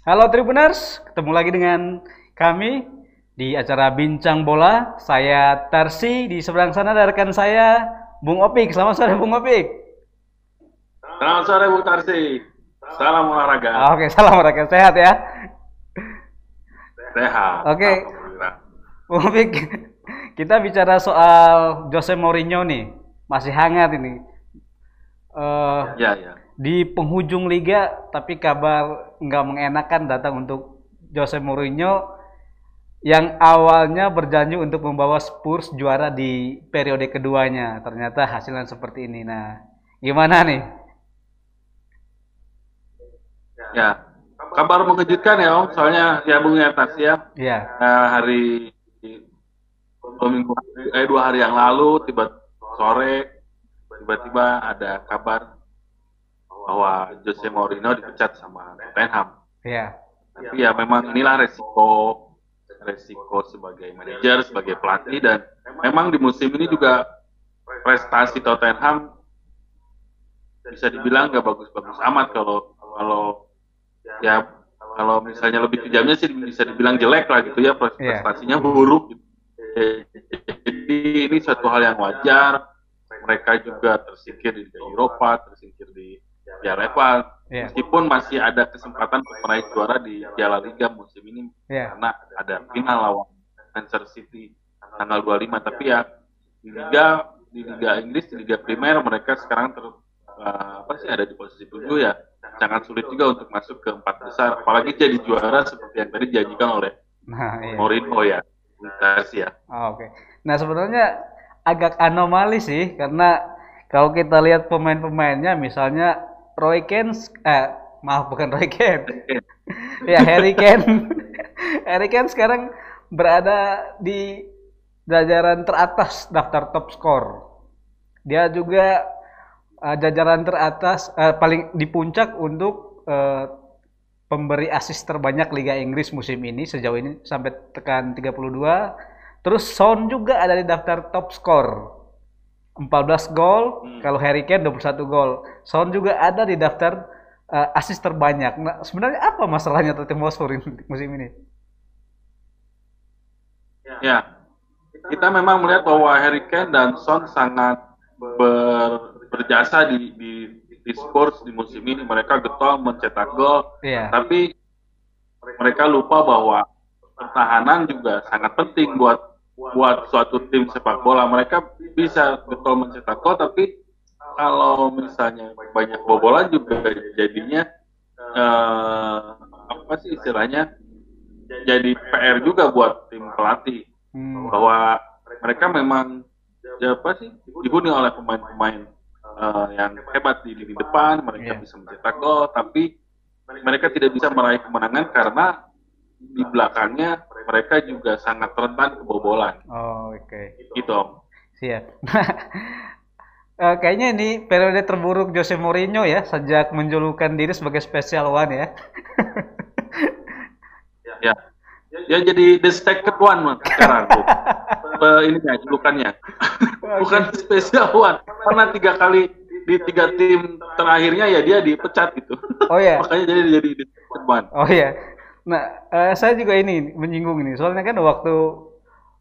Halo Tribuners, ketemu lagi dengan kami di acara Bincang Bola. Saya Tarsi, di seberang sana ada rekan saya, Bung Opik. Selamat sore Bung Opik. Selamat sore Bung Tarsi. Salam olahraga. Ah, Oke, salam olahraga. Sehat ya? Sehat. Oke. Bung Opik, kita bicara soal Jose Mourinho nih. Masih hangat ini. Eh, Ya, ya. di penghujung liga tapi kabar nggak mengenakan datang untuk Jose Mourinho yang awalnya berjanji untuk membawa Spurs juara di periode keduanya ternyata hasilnya seperti ini nah gimana nih Ya. Kabar mengejutkan ya Om, soalnya ya Bung ya ya. Eh, hari dua minggu eh dua hari yang lalu tiba sore tiba-tiba ada kabar bahwa Jose Mourinho dipecat sama Tottenham. ya Tapi ya memang inilah resiko resiko sebagai manajer, sebagai pelatih dan memang di musim ini juga prestasi Tottenham bisa dibilang nggak bagus-bagus amat kalau kalau ya kalau misalnya lebih kejamnya sih bisa dibilang jelek lah gitu ya Iya. prestasinya buruk. Gitu. Jadi ini suatu hal yang wajar. Mereka juga tersingkir di Eropa, tersingkir di Piala FA. Iya. Meskipun masih ada kesempatan untuk meraih juara di Piala Liga musim ini ya karena ada final lawan Manchester City tanggal 25 tapi ya di liga di liga Inggris di liga primer mereka sekarang ter eh, apa sih ada di posisi tujuh ya sangat sulit juga untuk masuk ke empat besar apalagi jadi juara seperti yang tadi dijanjikan oleh nah iya Mourinho ya ya Oh, Oke. Nah sebenarnya agak anomali sih karena kalau kita lihat pemain-pemainnya misalnya Roy Kane, eh maaf bukan Roy Kane, ya Harry Kane, Harry Kane sekarang berada di jajaran teratas daftar top skor. Dia juga eh, jajaran teratas eh, paling di puncak untuk eh, pemberi asis terbanyak Liga Inggris musim ini sejauh ini sampai tekan 32. Terus Son juga ada di daftar top skor. 14 gol, Hmm. kalau Harry Kane 21 gol. Son juga ada di daftar eh, asis terbanyak. Nah, sebenarnya apa masalahnya Tottenham Hotspur musim ini? ya kita memang melihat bahwa Harry Kane dan Son sangat ber- berjasa di, di di Spurs di musim ini mereka getol mencetak gol Iya. tapi mereka lupa bahwa pertahanan juga sangat penting buat buat suatu tim sepak bola. Mereka bisa betul mencetak gol, tapi kalau misalnya banyak bobolan juga jadinya eh, apa sih istilahnya jadi PR juga buat tim pelatih Hmm. bahwa mereka memang ya apa sih dihuni oleh pemain-pemain eh, yang hebat di lini depan, mereka Iya. bisa mencetak gol, tapi mereka tidak bisa meraih kemenangan karena di belakangnya mereka juga sangat rentan kebobolan. Oh, oke. Gitu, Om. Siap. Eh, kayaknya ini periode terburuk Jose Mourinho ya sejak menjulukan diri sebagai special one ya. Ya. Ya jadi the second one Mas, sekarang tuh. Pe- ininya julukannya. Bukan special one. Karena tiga kali di tiga tim terakhirnya ya dia dipecat gitu. Oh ya. Makanya jadi jadi the second one. Oh iya. Nah, eh, saya juga ini menyinggung ini. Soalnya kan waktu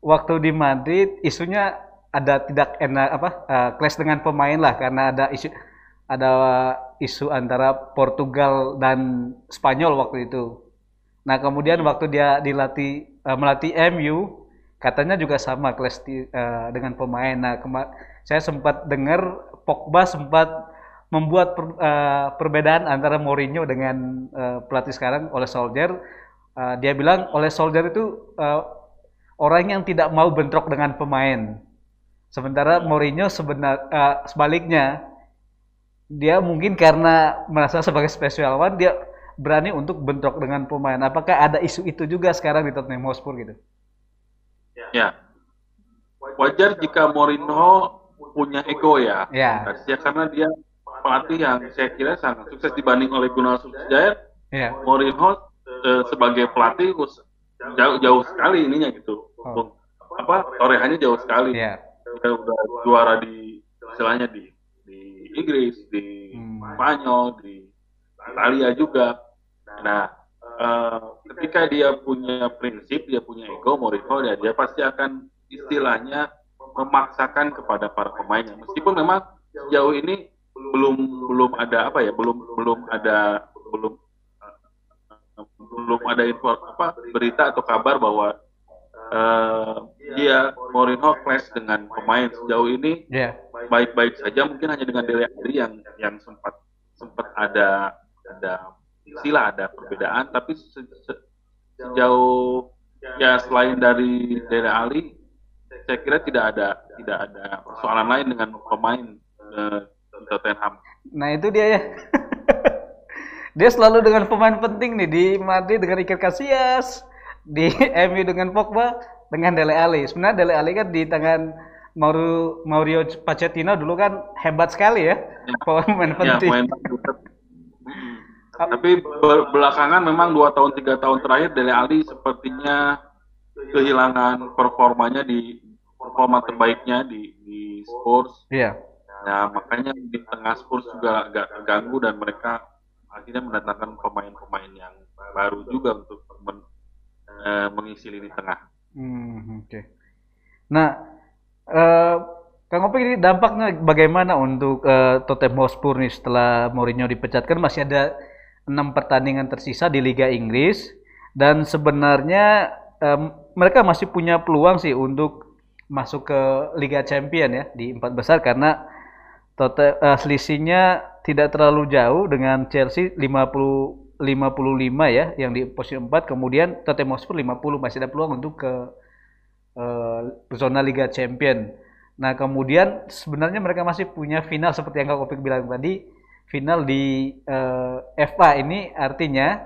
waktu di Madrid isunya ada tidak enak apa eh, clash dengan pemain lah karena ada isu ada isu antara Portugal dan Spanyol waktu itu. Nah, kemudian waktu dia dilatih eh, melatih MU katanya juga sama clash di- eh, dengan pemain. Nah, saya sempat dengar Pogba sempat membuat per- eh, perbedaan antara Mourinho dengan eh, pelatih sekarang oleh Solskjaer. Eh, dia bilang oleh Solskjaer itu eh, orang yang tidak mau bentrok dengan pemain. Sementara Mourinho sebenar eh, sebaliknya dia mungkin karena merasa sebagai special one dia berani untuk bentrok dengan pemain. Apakah ada isu itu juga sekarang di Tottenham Hotspur gitu? Ya. Wajar jika Mourinho punya ego ya. Ya. Ya karena dia pelatih yang saya kira sangat sukses dibanding oleh Gunnar Solskjaer. Iya. Mourinho eh, sebagai pelatih jauh jauh sekali ininya gitu. Oh. Apa torehannya jauh sekali. Iya. Dia udah juara di istilahnya di di Inggris, di Hmm. Spanyol, di Italia juga. Nah, uh, ketika dia punya prinsip, dia punya ego, Mourinho ya dia pasti akan istilahnya memaksakan kepada para pemainnya. Meskipun memang sejauh ini belum belum ada apa ya, belum belum ada belum belum ada info apa berita atau kabar bahwa uh, dia Mourinho clash dengan pemain sejauh ini yeah. baik-baik saja mungkin hanya dengan Dele Alli yang yang sempat sempat ada ada istilah ada perbedaan tapi se, se, sejauh ya selain dari Dele Alli saya kira tidak ada tidak ada persoalan lain dengan pemain uh, Tottenham. Nah itu dia ya. dia selalu dengan pemain penting nih di Madrid dengan Iker Casillas, di MU dengan Pogba dengan Dele Alli. Sebenarnya Dele Alli kan di tangan Mauro Maurio Pochettino dulu kan hebat sekali ya, ya. pemain ya, penting. Ya, Tapi belakangan memang dua tahun tiga tahun terakhir Dele Alli sepertinya kehilangan performanya di performa terbaiknya di di Spurs. Iya. Nah makanya di tengah Spurs juga agak terganggu dan mereka akhirnya mendatangkan pemain-pemain yang baru juga untuk men, uh, mengisi lini tengah. Hmm, Oke. Okay. Nah, uh, Kang Opik ini dampaknya bagaimana untuk uh, Tottenham Hotspur nih setelah Mourinho dipecatkan masih ada enam pertandingan tersisa di Liga Inggris dan sebenarnya um, mereka masih punya peluang sih untuk masuk ke Liga Champion ya di empat besar karena total uh, selisihnya tidak terlalu jauh dengan Chelsea 50 55 ya yang di posisi 4 kemudian Tottenham Hotspur 50 masih ada peluang untuk ke uh, zona Liga Champion. Nah, kemudian sebenarnya mereka masih punya final seperti yang Kak Kopik bilang tadi, final di uh, eh, FA ini artinya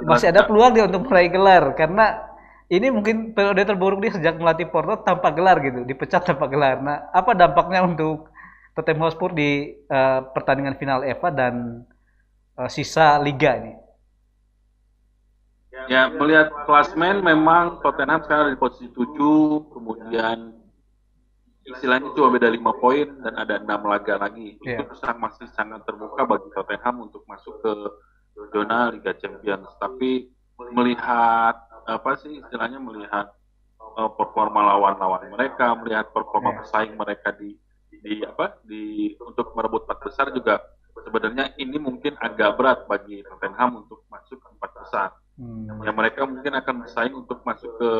masih ada peluang dia untuk meraih gelar karena ini mungkin periode terburuk dia sejak melatih Porto tanpa gelar gitu, dipecat tanpa gelar. Nah, apa dampaknya untuk Tottenham Hotspur di uh, pertandingan final FA dan uh, sisa liga ini? Ya, melihat klasmen memang Tottenham sekarang di posisi 7, kemudian istilahnya cuma beda 5 poin dan ada 6 laga lagi. Yeah. Itu masih sangat terbuka bagi Tottenham untuk masuk ke zona Liga Champions. Tapi melihat apa sih istilahnya melihat uh, performa lawan-lawan mereka, melihat performa yeah. pesaing mereka di di apa di untuk merebut empat besar juga sebenarnya ini mungkin agak berat bagi Tottenham untuk masuk ke empat besar. Hmm. Ya mereka mungkin akan bersaing untuk masuk ke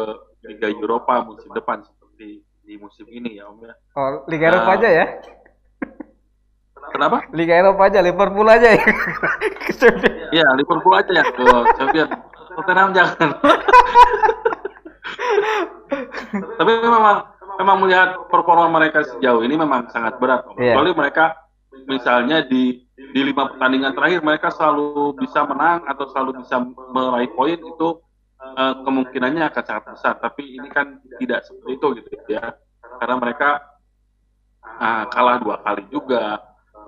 Liga Eropa musim depan seperti di musim ini ya Om ya. Oh, Liga Eropa aja ya? Kenapa? Liga Eropa aja, Liverpool aja ya. Iya, Liverpool aja ya ke champion. Tottenham jangan. Tapi memang memang melihat performa mereka sejauh ini memang sangat berat. Yeah. Kecuali mereka misalnya di di lima pertandingan terakhir mereka selalu bisa menang atau selalu bisa meraih poin itu uh, kemungkinannya akan sangat besar. Tapi ini kan tidak seperti itu gitu ya, karena mereka uh, kalah dua kali juga.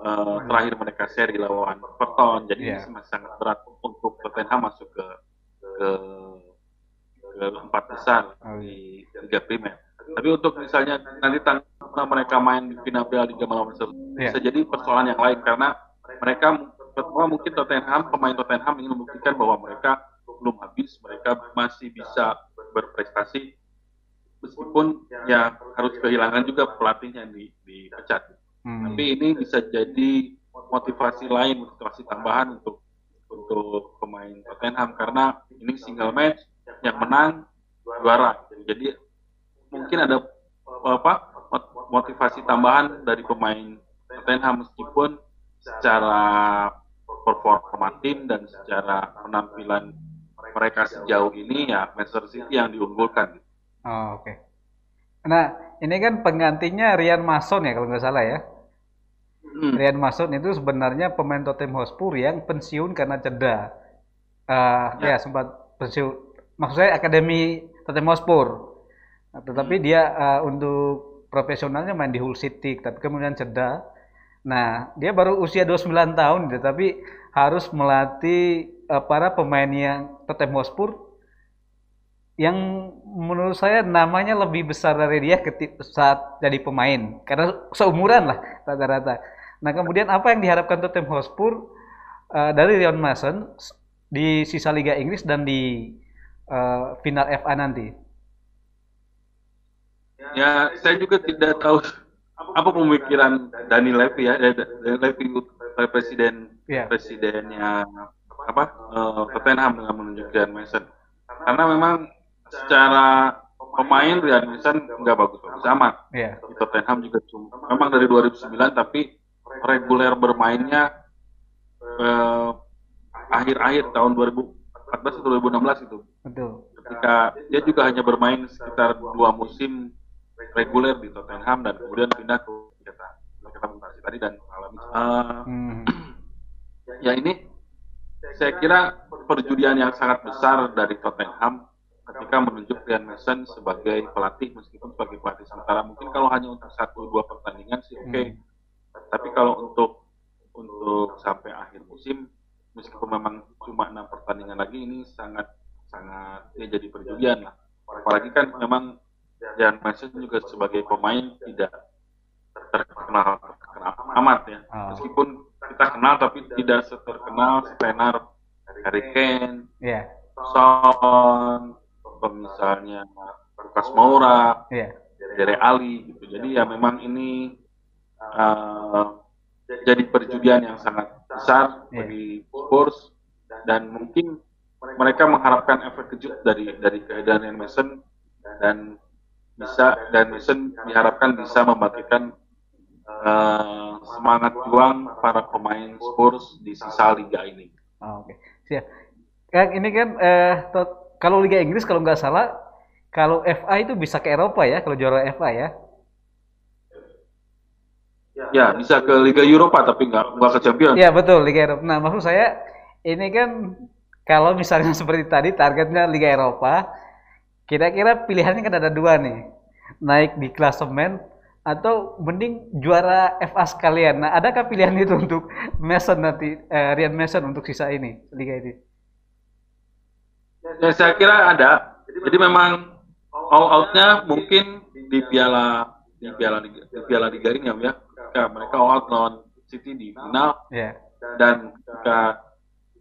Uh, terakhir mereka seri lawan Everton, jadi yeah. masih sangat berat untuk Tottenham masuk ke ke, ke empat besar oh, di Liga Primer. Tapi untuk misalnya nanti tanggal mereka main di final Piala Liga malam yeah. bisa jadi persoalan yang lain karena mereka pertama mungkin Tottenham pemain Tottenham ingin membuktikan bahwa mereka belum habis mereka masih bisa berprestasi meskipun ya harus kehilangan juga pelatihnya di dipecat hmm. tapi ini bisa jadi motivasi lain motivasi tambahan untuk untuk pemain Tottenham karena ini single match yang menang juara jadi mungkin ada apa motivasi tambahan dari pemain Tottenham meskipun secara performa tim dan secara penampilan mereka sejauh ini ya Manchester City yang diunggulkan. Oh, oke. Okay. Nah, ini kan penggantinya Rian Mason ya kalau nggak salah ya. Hmm. Rian Mason itu sebenarnya pemain Tottenham Hotspur yang pensiun karena cedera. Uh, ya. ya sempat pensiun. Maksud saya akademi Tottenham Hotspur. Nah, tetapi hmm. dia uh, untuk profesionalnya main di Hull City, tapi kemudian cedera Nah, dia baru usia 29 tahun, tapi harus melatih uh, para pemain yang Tottenham Hotspur yang menurut saya namanya lebih besar dari dia saat jadi pemain karena seumuran lah rata-rata. Nah kemudian apa yang diharapkan Tottenham Hotspur uh, dari Rion Mason di sisa Liga Inggris dan di uh, final FA nanti? Ya, saya juga tidak tahu apa pemikiran Dani Levy ya, Dani Levy presiden yeah. presidennya apa uh, Tottenham dengan menunjuk Ryan Mason karena memang secara pemain Ryan Mason nggak bagus-bagus amat yeah. di Tottenham juga cuma memang dari 2009 tapi reguler bermainnya uh, akhir-akhir tahun 2014 atau 2016 itu Betul. ketika dia juga hanya bermain sekitar dua musim reguler di Tottenham dan kemudian pindah ke kita kita tadi dan alami uh, hmm. ya ini saya kira perjudian yang sangat besar dari Tottenham ketika menunjuk Ryan Mason sebagai pelatih meskipun sebagai pelatih sementara mungkin kalau hanya untuk satu dua pertandingan sih oke okay. hmm. tapi kalau untuk untuk sampai akhir musim meskipun memang cuma enam pertandingan lagi ini sangat sangat ya jadi perjudian lah apalagi kan memang Ryan Mason juga sebagai pemain tidak terkenal terkenal amat ya oh. meskipun kita kenal tapi tidak seterkenal setenar Harry Kane, yeah. Son, misalnya Lukas Moura, yeah. Dere Ali gitu. Jadi ya memang ini uh, jadi perjudian yang sangat besar yeah. bagi Spurs dan mungkin mereka mengharapkan efek kejut dari dari kehadiran Mason dan bisa dan Mason diharapkan bisa membangkitkan uh, semangat juang para pemain Spurs di sisa liga ini. Oh, Oke, okay. siap. Kan ini kan eh, kalau Liga Inggris kalau nggak salah, kalau FA itu bisa ke Eropa ya, kalau juara FA ya. Ya, bisa ke Liga Eropa tapi nggak nggak ke Champions. Ya betul Liga Eropa. Nah maksud saya ini kan kalau misalnya seperti tadi targetnya Liga Eropa, kira-kira pilihannya kan ada dua nih, naik di klasemen atau mending juara FA sekalian. Nah, adakah pilihan itu untuk Mason nanti, eh, Rian Mason untuk sisa ini liga ini? Ya, saya kira ada. Jadi memang all outnya mungkin di piala di piala di piala liga ini ya. ya mereka all out lawan City di final. Yeah. Dan ketika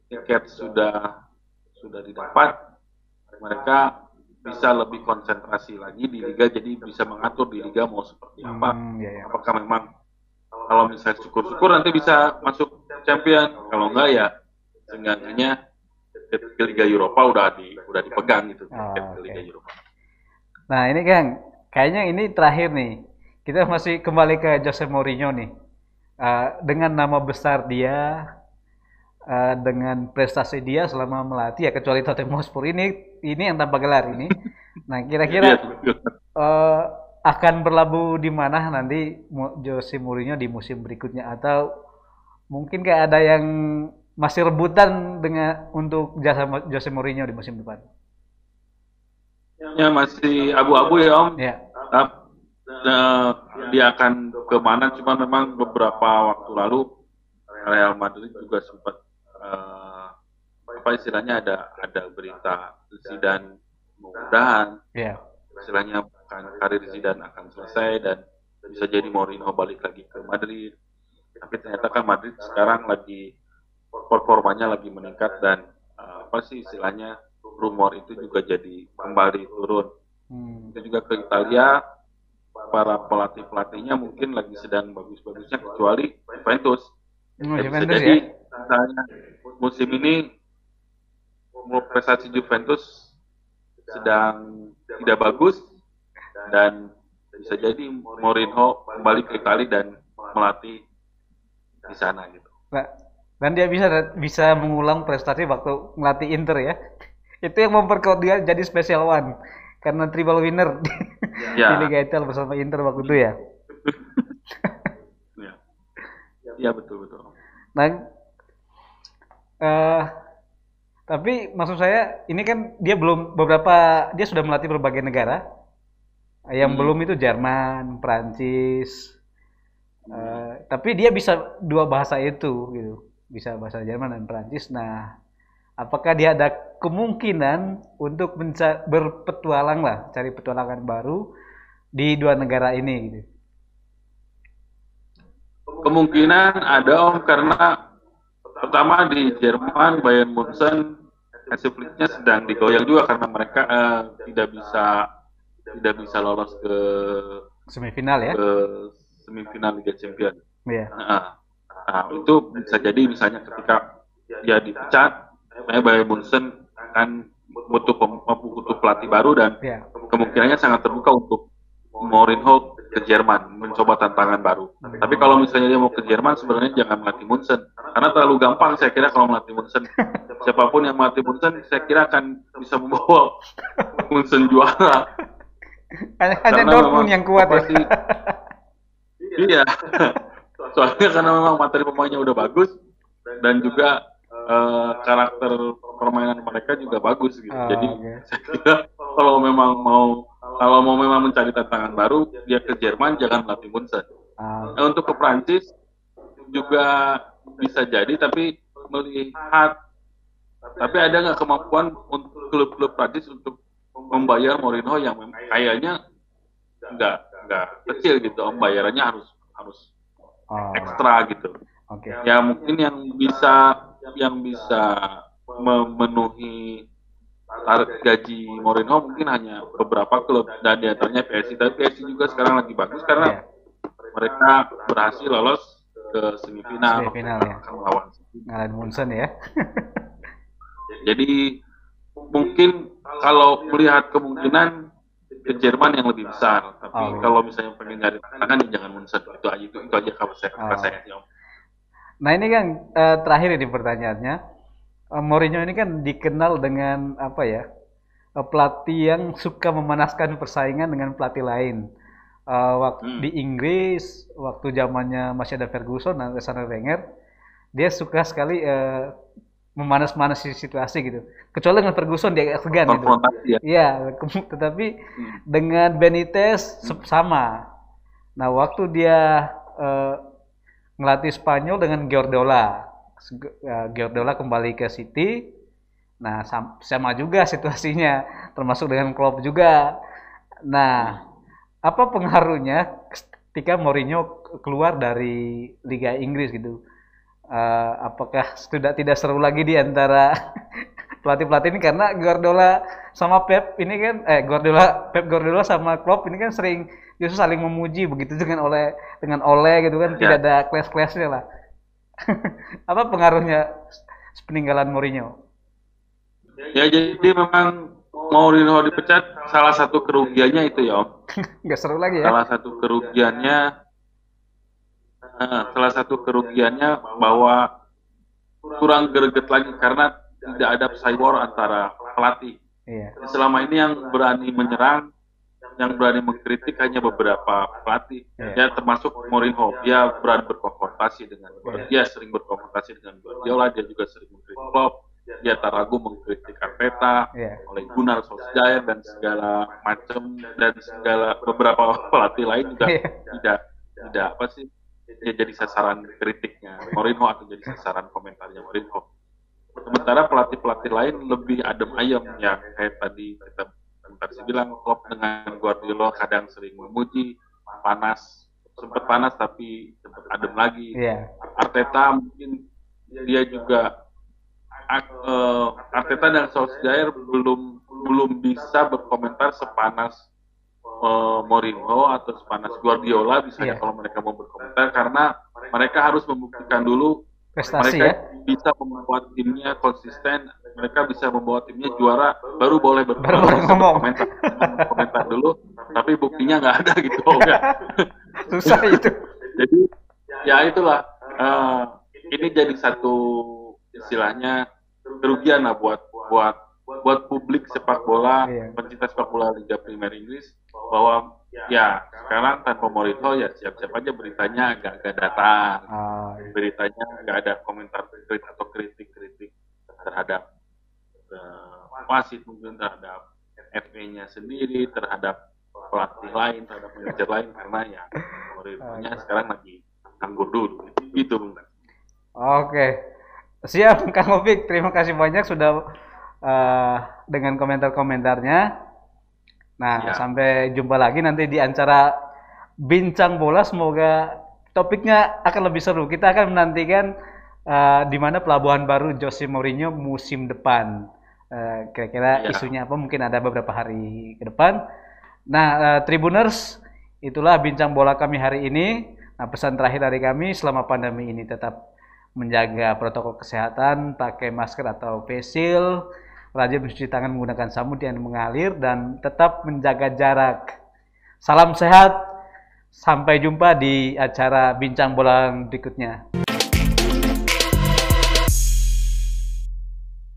tiket sudah sudah didapat, mereka bisa lebih konsentrasi lagi di liga jadi bisa mengatur di liga mau seperti apa hmm, ya, ya. apakah memang kalau misalnya syukur-syukur nanti bisa masuk champion kalau enggak ya seenggaknya ke Liga Eropa udah di udah dipegang gitu oh, ke Liga Eropa. Nah ini kan kayaknya ini terakhir nih kita masih kembali ke Jose Mourinho nih uh, dengan nama besar dia uh, dengan prestasi dia selama melatih ya kecuali Tottenham Hotspur ini ini yang tanpa gelar ini. Nah kira-kira uh, akan berlabuh di mana nanti Jose Mourinho di musim berikutnya atau mungkin kayak ada yang masih rebutan dengan untuk jasa Jose Mourinho di musim depan? Ya masih abu-abu ya Om. Ya. Uh, dia akan ke mana? Cuma memang beberapa waktu lalu Real Madrid juga sempat apa istilahnya ada ada berita Zidane mudahan yeah. istilahnya akan karir Zidane akan selesai dan bisa jadi Mourinho balik lagi ke Madrid tapi ternyata kan Madrid sekarang lagi performanya lagi meningkat dan uh, apa sih istilahnya rumor itu juga jadi kembali turun hmm. itu juga ke Italia para pelatih pelatihnya mungkin lagi sedang bagus-bagusnya kecuali Juventus oh, bisa jadi ya? misalnya musim ini prestasi Juventus sedang tidak bagus dan bisa jadi Mourinho kembali ke Italia dan melatih di sana gitu. Nah, dan dia bisa bisa mengulang prestasi waktu melatih Inter ya. Itu yang memperkuat dia jadi special one karena triple winner ya. di Liga Italia bersama Inter waktu itu ya. ya. Ya betul betul. Nah, uh, tapi maksud saya ini kan dia belum beberapa dia sudah melatih berbagai negara. Yang hmm. belum itu Jerman, Prancis. Uh, tapi dia bisa dua bahasa itu gitu. Bisa bahasa Jerman dan Prancis. Nah, apakah dia ada kemungkinan untuk berpetualang lah, cari petualangan baru di dua negara ini gitu? Kemungkinan ada Om karena pertama di Jerman Bayern Munchen Hansi Flicknya sedang digoyang juga karena mereka uh, tidak bisa tidak bisa lolos ke semifinal ya ke semifinal Liga Champions. Iya. Nah, nah, itu bisa jadi misalnya ketika dia dipecat, saya Bayern Munchen akan butuh butuh pelatih baru dan yeah. kemungkinannya sangat terbuka untuk Mourinho ke Jerman mencoba tantangan baru. Tapi kalau misalnya dia mau ke Jerman sebenarnya jangan melatih Munchen karena terlalu gampang saya kira kalau melatih Munchen. Siapa pun yang melatih Munchen saya kira akan bisa membawa Munchen juara. Hanya, hanya Dortmund yang kuat ya. iya. Soalnya karena memang materi pemainnya udah bagus dan juga uh, karakter permainan mereka juga bagus gitu. Oh, Jadi okay. saya kira kalau memang mau kalau mau memang mencari tantangan baru dia ke Jerman jangan melatih Munchen. Oh. Nah, untuk ke Prancis juga bisa jadi tapi melihat tapi ada nggak kemampuan untuk klub-klub Prancis untuk membayar Mourinho yang kayaknya nggak nggak kecil gitu, pembayarannya harus harus oh. ekstra gitu. Okay. Ya mungkin yang bisa yang bisa memenuhi target gaji Mourinho mungkin hanya beberapa klub dan di antaranya PSG. Tapi PSG juga sekarang lagi bagus karena yeah. mereka berhasil lolos ke semifinal, semifinal ya. melawan Ngalahin Munson ya. Jadi mungkin kalau melihat kemungkinan ke Jerman yang lebih besar, tapi oh, iya. kalau misalnya pengen nyari tantangan ya jangan Munson itu aja itu, itu aja kalau saya oh. saya Nah ini kan uh, terakhir ini pertanyaannya. Uh, Mourinho ini kan dikenal dengan apa ya uh, pelatih yang suka memanaskan persaingan dengan pelatih lain. Uh, waktu hmm. di Inggris waktu zamannya masih ada Ferguson dan Arsene Wenger, dia suka sekali uh, memanas-manasi situasi gitu. Kecuali dengan Ferguson dia segan gitu. Ya. Iya, tetapi hmm. dengan Benitez hmm. sama. Nah waktu dia uh, ngelatih Spanyol dengan Guardiola. Guardiola kembali ke City. Nah, sama juga situasinya, termasuk dengan Klopp juga. Nah, apa pengaruhnya ketika Mourinho keluar dari Liga Inggris gitu? Uh, apakah sudah tidak seru lagi di antara pelatih-pelatih ini karena Guardiola sama Pep ini kan eh Guardiola Pep Guardiola sama Klopp ini kan sering justru saling memuji begitu dengan oleh dengan oleh gitu kan ya. tidak ada kelas-kelasnya lah apa pengaruhnya peninggalan Mourinho? Ya jadi memang Mourinho dipecat salah satu kerugiannya itu ya om. Nggak seru lagi ya. Salah satu kerugiannya nah, salah satu kerugiannya bahwa kurang greget lagi karena tidak ada cyber antara pelatih. Iya. selama ini yang berani menyerang yang berani mengkritik hanya beberapa pelatih yeah. ya termasuk Mourinho dia berani berkonfrontasi dengan yeah. dia sering berkonfrontasi dengan Guardiola dia juga sering mengkritik Klopp dia tak ragu mengkritik Arteta yeah. oleh Gunnar Solskjaer dan segala macam dan segala beberapa pelatih lain juga yeah. tidak tidak apa sih dia jadi sasaran kritiknya Mourinho atau jadi sasaran komentarnya Mourinho sementara pelatih-pelatih lain lebih adem ayam ya kayak tadi kita tadi bilang Klopp dengan Guardiola kadang sering memuji panas sempat panas tapi sempat adem lagi yeah. Arteta mungkin dia juga uh, Arteta dan Solskjaer belum belum bisa berkomentar sepanas uh, Mourinho atau sepanas Guardiola misalnya yeah. kalau mereka mau berkomentar karena mereka harus membuktikan dulu Prestasi, mereka ya? bisa membuat timnya konsisten mereka bisa membawa timnya juara baru boleh ber baru boleh ngomong. Komentar, komentar dulu tapi buktinya nggak ada gitu enggak susah itu. Jadi ya itulah uh, ini jadi satu istilahnya kerugian lah buat buat buat publik sepak bola iya. pencinta sepak bola Liga Premier Inggris bahwa ya sekarang tanpa Mourinho ya siap-siap aja beritanya agak-agak datang. Ah, iya. beritanya nggak ada komentar kritik atau kritik-kritik terhadap wasit mungkin terhadap FA-nya sendiri, terhadap pelatih lain, terhadap manajer lain karena ya Mourinho-nya sekarang lagi nganggur dulu. Itu Oke. Siap Kang Opik, terima kasih banyak sudah uh, dengan komentar-komentarnya. Nah, ya. sampai jumpa lagi nanti di acara Bincang Bola semoga topiknya akan lebih seru. Kita akan menantikan uh, di mana pelabuhan baru Jose Mourinho musim depan. Eh, kira-kira Iya. isunya apa mungkin ada beberapa hari ke depan. Nah, eh, Tribuners, itulah bincang bola kami hari ini. Nah, pesan terakhir dari kami selama pandemi ini tetap menjaga protokol kesehatan, pakai masker atau face shield, rajin mencuci tangan menggunakan sabun yang mengalir dan tetap menjaga jarak. Salam sehat. Sampai jumpa di acara bincang bola berikutnya.